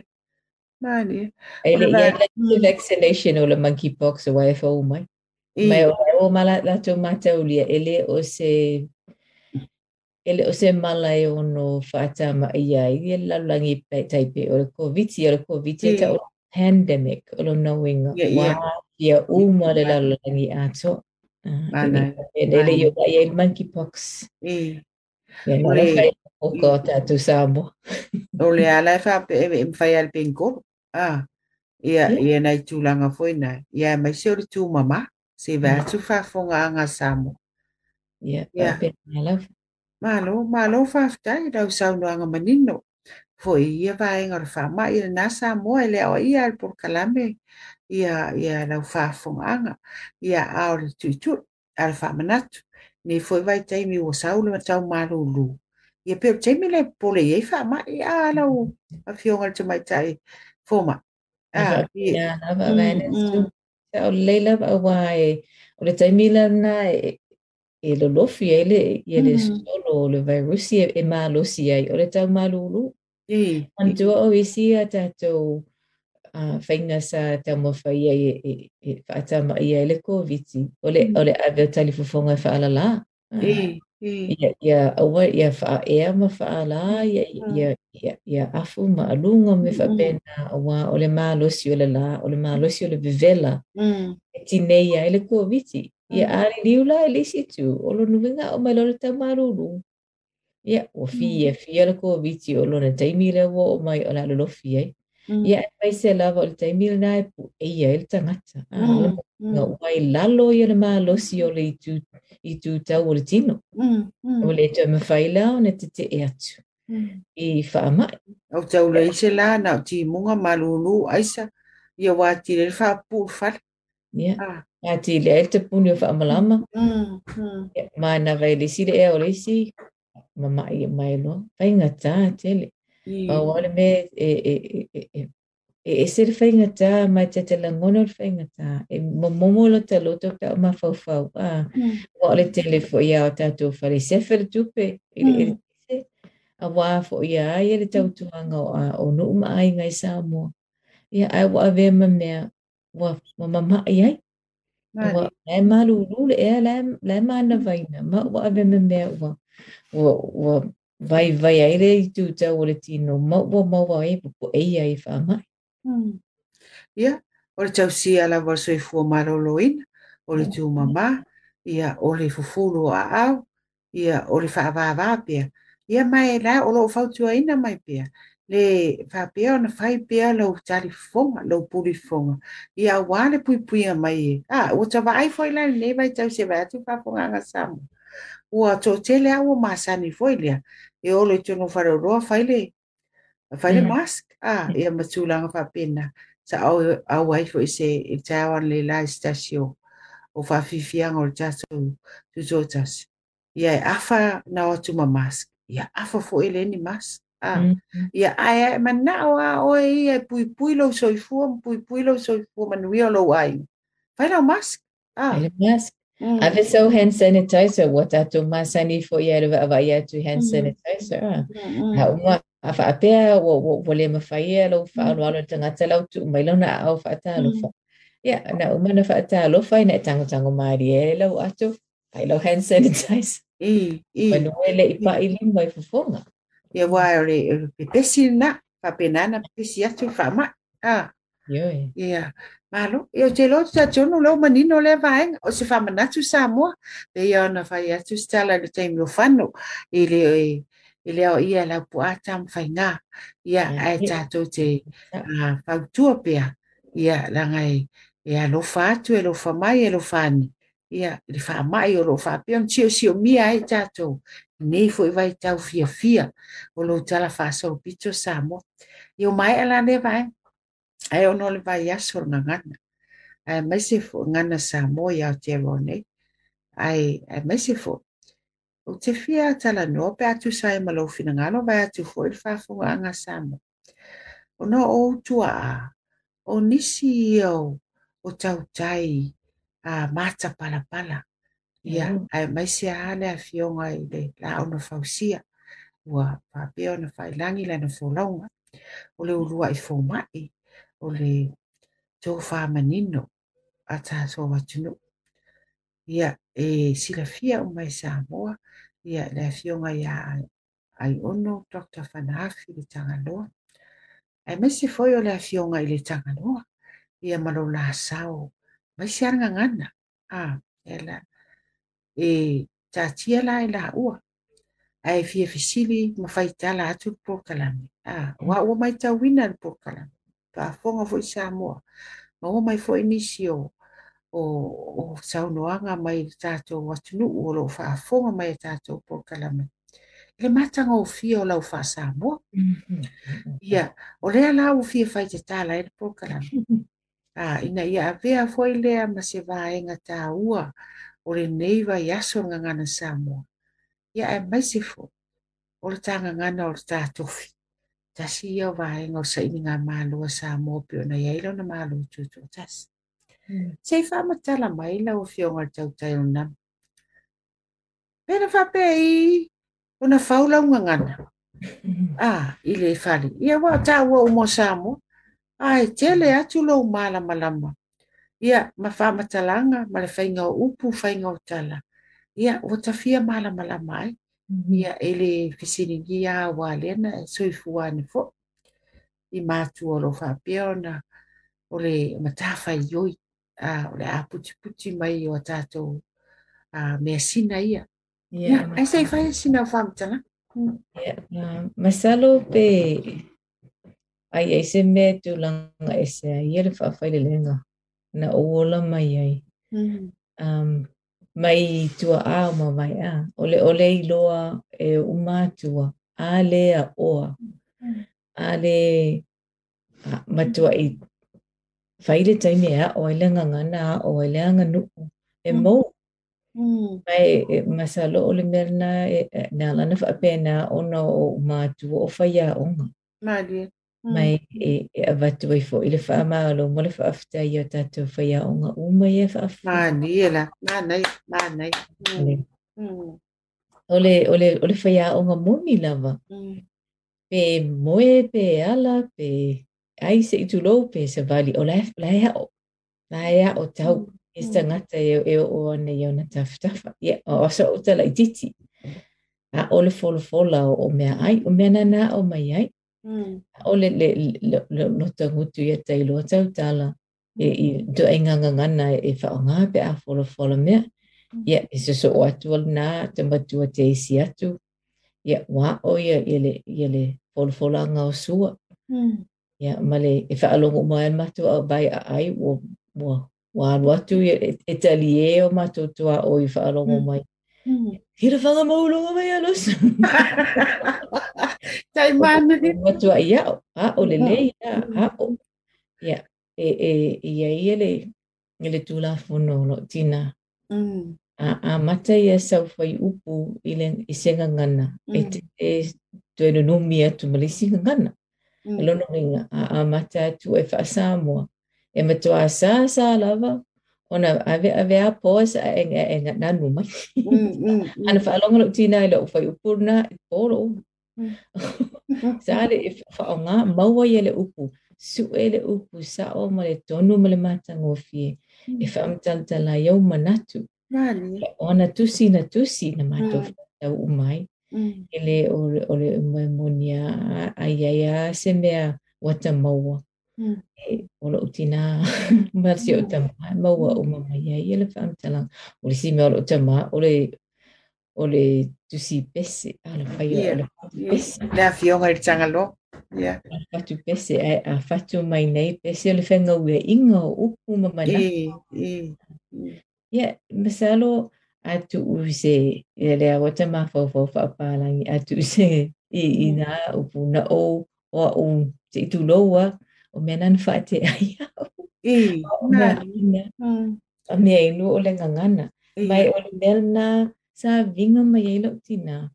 Speaker 5: ya
Speaker 6: le mm. vaccination ole monkeypox o mai. o mala la tomata ulia ele o se ele o se mala e ono whaatama i a i e laulangi taipe o le COVID o le COVID e ta o pandemic o lo knowing yeah, wā yeah. ia uma le laulangi ato.
Speaker 5: Ah,
Speaker 6: ele le yo i e monkeypox. O le o ko tatu sāmo. O
Speaker 5: le ala e whaape e mwhai al penko. Ah. Ia, ia nei tūlanga foi nai. Ia mai se o le tūmama. Se vā mm. tu whaafonga anga sāmo. Ia, yeah. yeah. malo malo faafetai i lausaunoaga manino foʻi ia vaega o le faamaʻi lanā sa moa e le ao ia le polokalame ia ia lau faafogaaga ia a o le tuʻituʻi a le faamanatu nei foʻi vaitaimi ua sau le matau malūlū ia pe o taimi le pole iai faamaʻi a lau afioga le tamaitaʻi foma ia lava avea
Speaker 6: o lelei lava auā e o le taimi lana e e lolofo ia ele ia le solo o le vairusi e malosi ai o le taumalulu manatua o isi a tatou faina sa taumafaia e faatamaia e le koviti o le avea talifofoga e faalalā ia aua ia faaea ma faalā ia afu ma aluga me faapena auā o le malosi o le lā o le malosi o le vevela e tinei ai le koviti Ia mm. ari riu la elisi tu, olo nuinga o mai lore te marulu. Ia, o mm. fi e fi ala kua viti o lona taimile wo o mai o la lolo fi e. Mm. Ia, e mai se lava o le taimile na e pu eia e le tangata. Nga wai lalo i ala maa losi o le i tu tau e o le tino. O le tu e mawhai lao na te te e atu. I wha mai.
Speaker 5: Au tau le ise la na ti munga malulu aisa. Ia wati le wha pu fal.
Speaker 6: Ia. Ia. Ja, ti le te puni o wha malama. Mā mm, mm. na vai le sile e o le si. Ma mai e mai no. Pai ngā tā, te le. Ma wale me e, e, e, e, e, e se le whai ngā tā, mai te te langona o le whai ngā tā. E mo momo lo te loto ka o ma fau fau. Mā mm. le te le fo ia o tātou whare se whare tupe. A wā fo ia ai e le tau tuanga o a o nu ma ai ngai sā mua. Ia ai wā vema mea wā mamma ai ai. Ma ma lu lu le e la la ma na vai na ma wa ave me me wa wa wa vai vai ai le tu ta o le tino ma wa ma wa e po e ia e fa ma.
Speaker 5: Ia o le tau si ala va so e fu ma lo lo in o le tu ma ma ia o le fu fu lo a au ia o le fa va va pe ia ma e la o lo fa tu ai na mai pe. Ia le faapea ona faipea lou talifoga lou pulifoga ia auā le puipuiga mai e a ua ai foi la lenei vaitau se vae atu faafogaga samo ua toʻatele a ua masani foi lea e olo i tono falaoloa fai le fai le mm. mask a mm. ia matulaga faapena saau au ai foi se e taoana leila e stasio o faafiafiaga o le tatou tutoatasi ia e afa o tu ma mask ia afa foi foʻi ni mask Mm -hmm. Ia ae mana o a oe ia e pui pui lo soifua, pui pui lo soifua manuia lo ai. Vai lau mask. Ah. Vai
Speaker 6: mask. Mm. Ave so hand sanitizer, What wa tātou masani for ia rewa awa ia to hand sanitizer. Mm. Mm. Ha umwa a whaapea o, o, o le mawhaia lo whaaloalo tangata lau tu umailau na au whaatalo fa. Ia, na umana whaatalo whai na e tangotango maari e lau ato, ai lau hand sanitizer. I, i. Manuele i pa i lima i fufonga.
Speaker 5: ia wā o le pe pesi na fa penana pesi atu fama ah ia malo ia te lo ta tonu lo manino le vaenga o se famanatu sa moa pe ia ona fai atu stala le taimi o fano i le i le ao ia lau puā tamafaigā ia ae tatou te fautua pea ia lagai e alofa atu e lofa mai e lofa ani ia i le faamaʻi lo loo faapea ona siosio mi ai tatou nei foi vai tau fia fia o lo tala fa so picho samo io mai ala ne vai ai ono le vai ya so na ngana ai mai se fo ngana samo ya te vone ai ai mai se fo o te fia tala no pe atu sai malo fina ngalo vai atu foi fa fo anga samo ono o tua o nisi o o tau tai a mata pala pala ia ae maisia le afioga i le laona fausia ua faapea fai failagi lana folauga o le ulua i fomaʻi o le tofamanino ataso atunuu ia e silafia o mai samoa ia le afioga iā ai ono dr fanaafi le tagaloa ae maisi foi o le afioga i le tagaloa ia ma lou lasao maisi alagagana a ela e tatia la e la ua. A fia fisili ma fai tala atu le A ah, mm. wa ua mai tau wina le pokalami. Pa fonga fo i Samoa. Ma ua mai fo inisi o o o saunoanga mai tato watunu o lo fa fonga mai tato pokalami.
Speaker 6: Le matanga o fia o lau fa Samoa. Mm-hmm. Ia, o lea la o fia fai te
Speaker 5: tala e le ina ia avea foi lea ma se vaenga tā ua. Ia, o le nei vaiaso gagana samoa ia e maise fo hmm. o hmm. le tagagana o le tatofi tasi ia o vaega o saʻili gamālua sa mo pe ona iai lona mālou tutua tasi sei faamatala mai laua fioga le tautailanama pena faapea i ona fau laugagana a i lē fale ia ua taua uma umo sa moa tele atu lama. lama. ia ma faamatalaga ma le faiga o upu faiga o tala ia ua tafia malamalama ai mhm. ia e le fesiligi auā lena e soifua ane foʻi i matua o lou faapea ona o le matafaioi o le a putiputi mai o a tatou mea sina ia
Speaker 6: ai
Speaker 5: sai fai o faamatalaga
Speaker 6: masalo mm. pe ai ai se mea tulaga ese aia le faafailelēga na uola mai ai. Mm. Um, mai tua a ma mai a. Ole ole i loa e umatua. A le a oa. Mm-hmm. A le matua i whaile taime a o ele ngangana a o ele anga nuku. E mm. mou. Mm. Mai e, masalo o le merna e, e, na lana whaapena o na o umatua o whaia onga. Mādia. mai mm. e, e avatu i fo ile fa ma lo mo le fa afta i ta tatu fa ia onga uma i fa e
Speaker 5: afta ma ni ela ma nei ma nei mm.
Speaker 6: mm. ole ole ole fa ia onga moni lava pe e pe ala pe ai se tu lo pe se vali ole la la ia o la ia o tau e ta e e o ne yo na ona fa ia o so o ta la titi a ole folo la o mea ai o mea na o mai ai Mm. O le le le le te hutu e te lo te utala e i do e nganga ngana e fa e o nga pe a follow follow me. Ia e se so o atu al na te matu a te isi atu. Ia wa o ia i le i le follow follow nga o sua. Hmm. Ia ma le e fa alongo mai e matu a bai a ai e, e o mo wa alu atu e te li o matu tua o i fa alongo hmm. mai. Mm he re whanga maulonga mai anus.
Speaker 5: Tai mana he.
Speaker 6: O tua ia, a o le ah. le, a a o. Ia, e e e e e le, e le tula whono no tina. Mm. A a mata ia sau whai upu i le i senga ngana. E mm. te e tue no no mia tu malisi ngana. E mm. lono ringa, a a mata tu e whaasamoa. E matua sa sa lava. Mm. ona ave ave a pos en en na numa ana fa longa lo tina lo fa upurna poro sare if fa nga mawa yele upu su ele upu sa o mole tonu mole mata ngofie if am tantala yo manatu ona tusi na tusi na mato ta umai ele ole ole monia ayaya semea wata mawa Hmm. e o lo utina mersi o te ma hmm. ma wa o ma mai ai le fam tala o le sima o te ma o le o le tu si pese a le
Speaker 5: fai o le pese na fio ngai tanga lo ya fa
Speaker 6: tu pese a a fa tu mai nei pese le fa ngau e inga o pu ma
Speaker 5: mana e, e e ya
Speaker 6: mesalo a tu use e le a o te ma fo fo fa pa lang a tu se e ina hmm. o pu na o o te tu loa ya o mea nana whaateai au. I, o mea ina. O mea inu o le ngangana. Mai o le mea na sa vinga mai ei lo tina.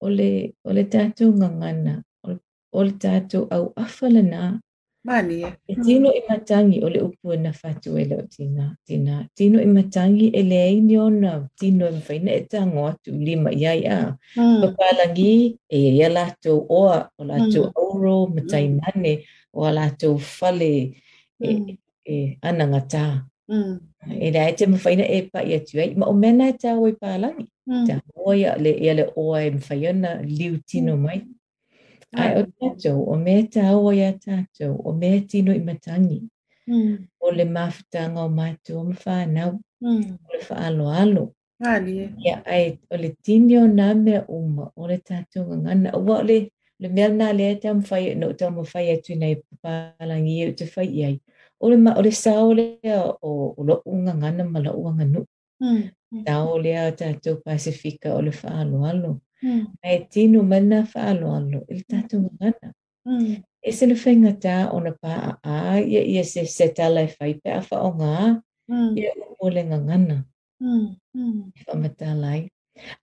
Speaker 6: O le, o le tātou ngangana. O le tātou au awhala na,
Speaker 5: Mani e.
Speaker 6: tino i matangi o le upua na whatu e lo tina. tina. Tino i matangi e le eini ona. Tino e mwhaina e tango atu lima iai a. Mm. Papalangi e ia lātou oa o lātou mm. auro matai mane. Mm. o ala tau fale e, mm. e, e ananga tā. Mm. E rea e te mawhaina e pa i atu ai, ma o mena e tā oi pālangi. Mm. Tā oi a le ele oa e mawhaina liu tino mm. mai. Mm. Ai o tātou, o me tā oi a tātou, o me tino i matangi. Mm. O le mawhitanga o mātou o
Speaker 5: mawhānau, mm. o le
Speaker 6: whaalo alo. ai, o le tini o nā mea uma, o le tātou ngana, o le le mea nā lea te amwhai e no te amwhai e tu nei pālangi e te whai iai. O le ma o le sāo lea o, o lo unga ngana ma la unga nu. Mm. Tāo hmm. lea o tātou Pasifika o le
Speaker 5: whaalo alo. Mm. E tino mana whaalo alo e le tātou ngana. Mm. E se le whainga tā o na pā a a, ia ia se se tala e whai pe a wha o ngā, mm. ia o mō le ngangana. Mm. Mm.
Speaker 6: E wha matalai.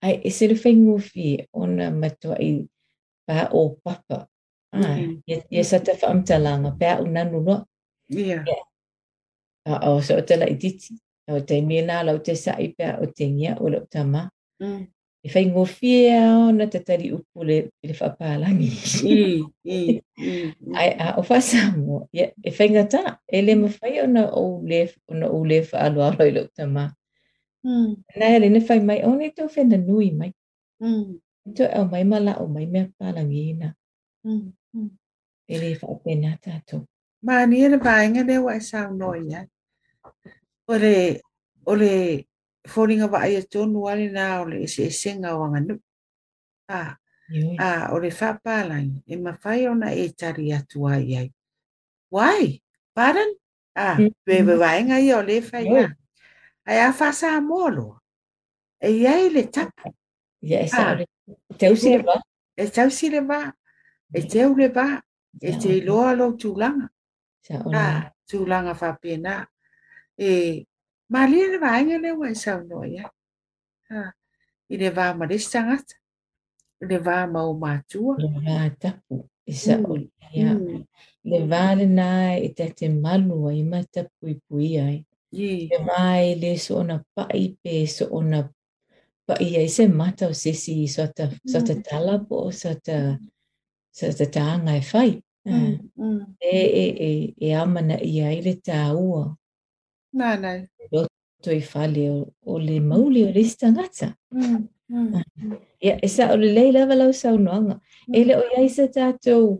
Speaker 6: Ai, e se le whaingu whi o na matua i pa o papa. Ah, ia, ia sa te whaamtalanga, pa o nanu
Speaker 5: loa. Yeah. yeah. Uh,
Speaker 6: o, so o te lai diti. O te mena lau te sai pa o te ngia o lau tama. Mm. E whai ngofia o na te tari upu le, le whapālangi.
Speaker 5: mm, mm,
Speaker 6: mm. Ai, a, o whasa mo, yeah, e whai ngata, e le mawhai o na o le, o na o le whaaloalo i lau tama.
Speaker 5: Mm.
Speaker 6: Nā hele ne whai mai, o ne tau whena nui mai. Mm cho to au mai mala o mai mea pala ngina. Mm. Mm. Ele fa pena tato.
Speaker 5: Ma ni e va inga đây wa sa noi ya. Ore ore foringa va ai to no ale na ole se senga wanga nu. Ah. Ah, ore fa pala e ma fai ona e tari atu ai ai. Why? Pardon? à về về va nghe i ole phải ya. Ai a xa sa molo. E
Speaker 6: ai le chắc Ia, ah. te usileva.
Speaker 5: E te ba E te ba E te iloa lo tūlanga. Ah, tūlanga whapena. E, mālia le vāinga le wai sau noia. Ah, i le vā maristangata. Le vā mau mātua. Le vā tapu. Isa mm. ia. Mm. Le vā le nā i te te malua i matapu i pui ai. Yeah. Le vā i le so ona pai pe so ona pa i ai se mata o sisi i sota, mm. sota mm. talapo, sota, sota taanga e fai. Mm, ah. mm. E, e, e, e amana i ai le tā ua. Nā, nā. Roto i fale o, o le mauli o le stangata. Mm, mm. Ah. Ia, e sa o le lei lava lau sa unuanga. Mm. E le o iai sa tātou.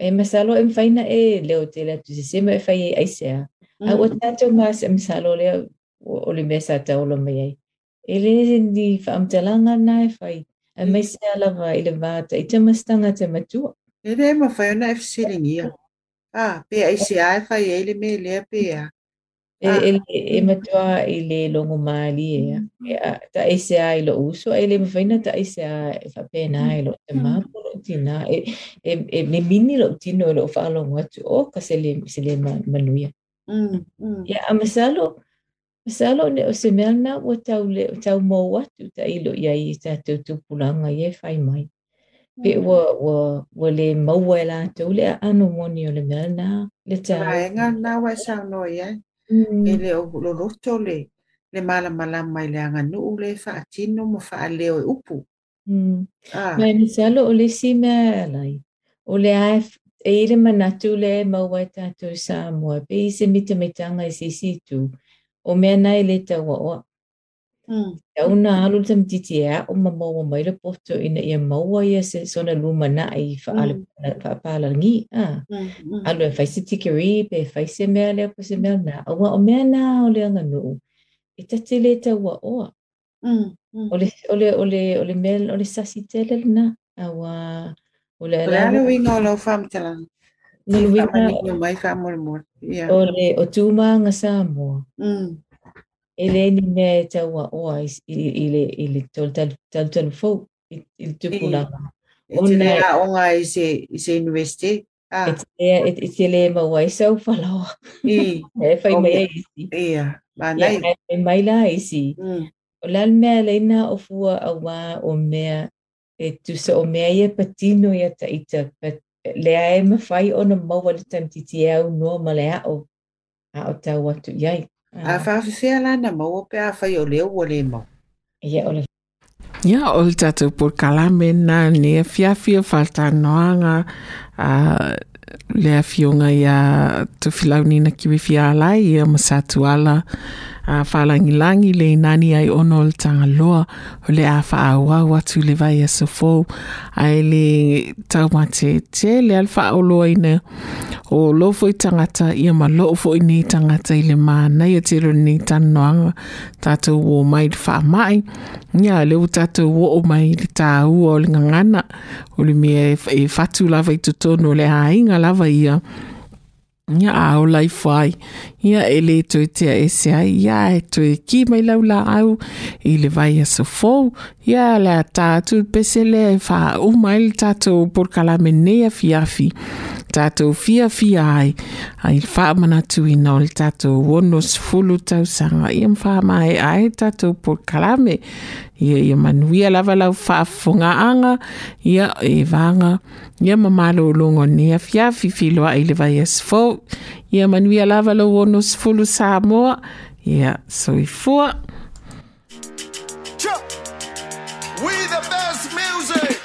Speaker 5: E masalo e mwhaina e leo te le atu sisema e fai e aisea. Mm. A o tātou maa se masalo leo o, o le mea sa tāolo mai ai. Ele ny faamidalagnana efa maisy alava ele va itamasitagna ty matua ele mafaiona efa siligia a pe aisi a fai ele me ele pe a ele e, e matua ele longo mali e, mm. a ta aisi a ilo uso ele mafaina ta aisi a efa mm. e lo. ilo te mm. mapo tina e me mini lo tino lo fa longo atu o ka se le manuia ya amasalo Sa lo le o se mea na ua tau le o tau mō watu ta ilo ia i tātou tupulanga i e whai mai. Pe mm. ua, ua, ua le maua e lātou le anu moni o le mea na le tau. Ra e ngā nā wai sao no i ai. Mm. E le o lo roto le le mala mala mai le anga nuu le wha atino mo wha leo e upu. Mm. Ah. Mai ni sa lo o le si mea e lai. O le ae e ire manatu le maua e tātou sa mua. Pe i se mita mitanga i e sisi tū. Mm. o mea nai le tau wa oa. Mm. Tau na halu tam titi ea o ma maua mai le poto ina ia maua ia se sona luma na i whaale whaapalangi. Ah. Mm. Alu e whaise tikiri pe whaise mea leo po se mea na. Awa o mea na o le anga nuu. E tati le tau wa oa. Mm. Mm. Ole, ole, ole, ole mea, ole sasi tele na. Awa. Ole ala winga o lau whamitalangi. Ngā luenga o mai ka mōre mōre. O le o tūmā ngā sāmoa. Mm. E le ni me tau a oa i le tōle tālu fō i le tūku nā. E te lea o ngā i se i se investi. Ah. E te lea e, ma wai sau whalawa. E fai mai e isi. E mai la e isi. Mm. O lal mea leina o fua a wā o mea e tūsa o mea i e patino i a taita pati. le a e mawhai o na maua le tamititi e au noa ma le ao. A o tau atu iai. A whawhiwhia lana maua pe a whai o leo o le mau. Ia o le Ia o le tātou pūkala mena ne fiafia whaltanoanga a le afioga ia tu filaunina kiwi alai ia masatuala. Ia a falangilangi le nani ai ono le tagaloa o le a faaauau atu i le vaeaso fou ae le taumateete le le faaoloaina o lo foi tagata ia ma loo foʻi nei tagata i le manaia te lenei tananoaga tatou ō mai le faamaʻi ia le ua tatou oo mai le tāua o le gagana o le mea e fatu e lava i totonu o le aiga lava ia ia aolai fai ia e lē toe tea ese ai ia e toe ki mai lau laau i le vai asofou ia le atā atu pese lea e faauma i le tatou porokalameneafiafi tatou fiafia ai ai faamanaatuina o le tatou ono sefulu tausaga ia mafaamaeʻa e tatou polokalame ia ia manuia lava lau faafogaaga ia e vaga ia mamalōlogo ne afiafi filoaʻi le vaia sefo ia manuia lava lou ono sefulu samoa ia soifua We the best music!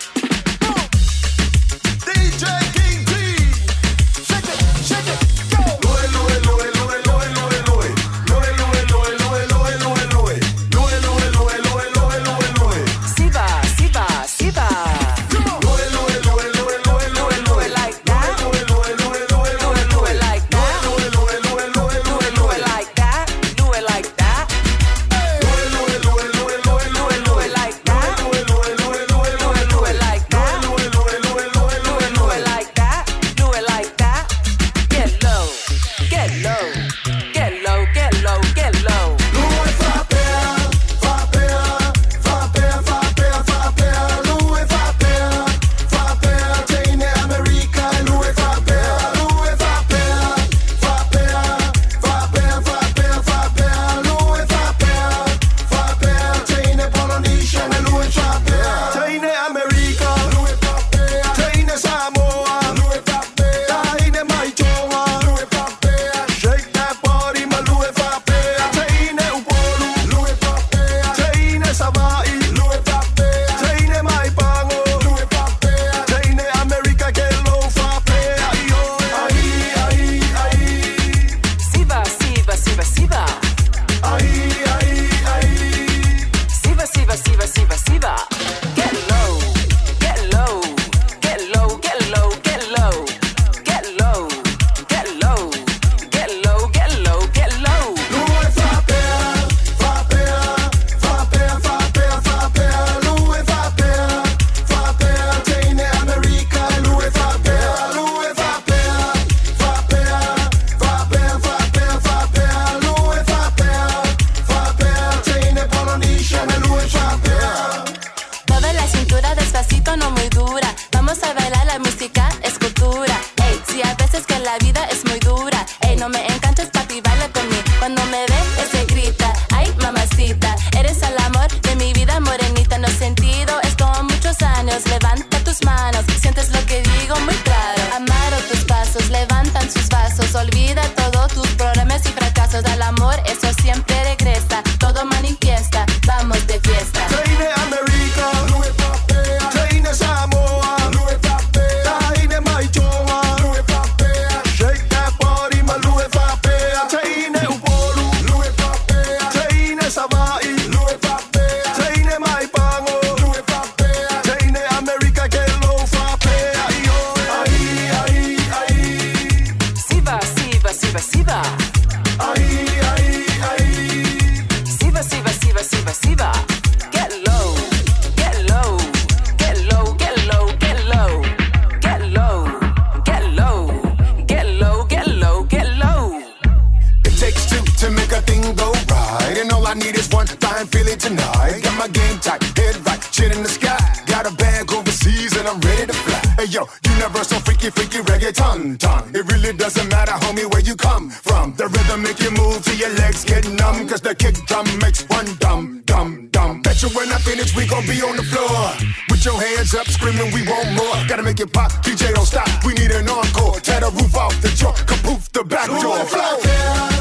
Speaker 5: screaming we want more. Gotta make it pop, DJ don't stop. We need an encore. Tear the roof off the joint. kapoof the back door. Ooh,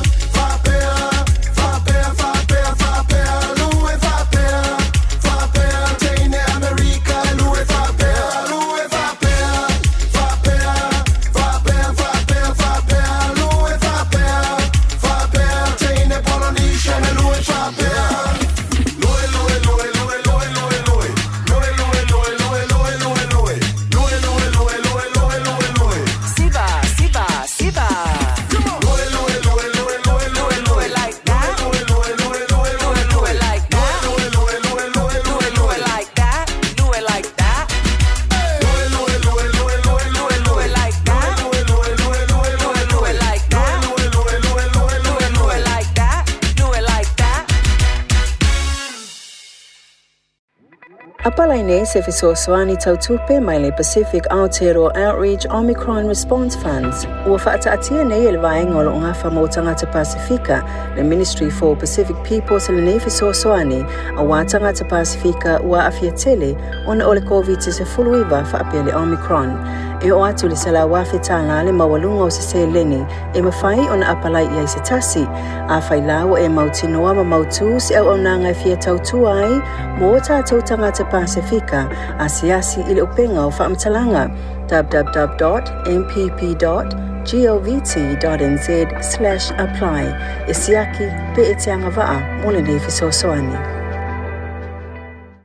Speaker 5: Apalaine Sefisosoani Tautupe Maile Pacific Aotearoa Outreach Omicron Response Funds ua faataatia nei e le vaega o loo gafa mo pasifika le Ministry for Pacific Peoples lenei fesoasoani auā tagata pasifika ua afia tele ona o covid-19 faapea le omicron e o atu le salawa fetanga le mawalunga o se selene e mawhai ona apalai i se tasi, a whai lawa e mautinoa ma mautu se au au e fia tautua ai mō tātou Pasifika i le o www.mpp.govt.nz slash apply e siaki pe e teanga mō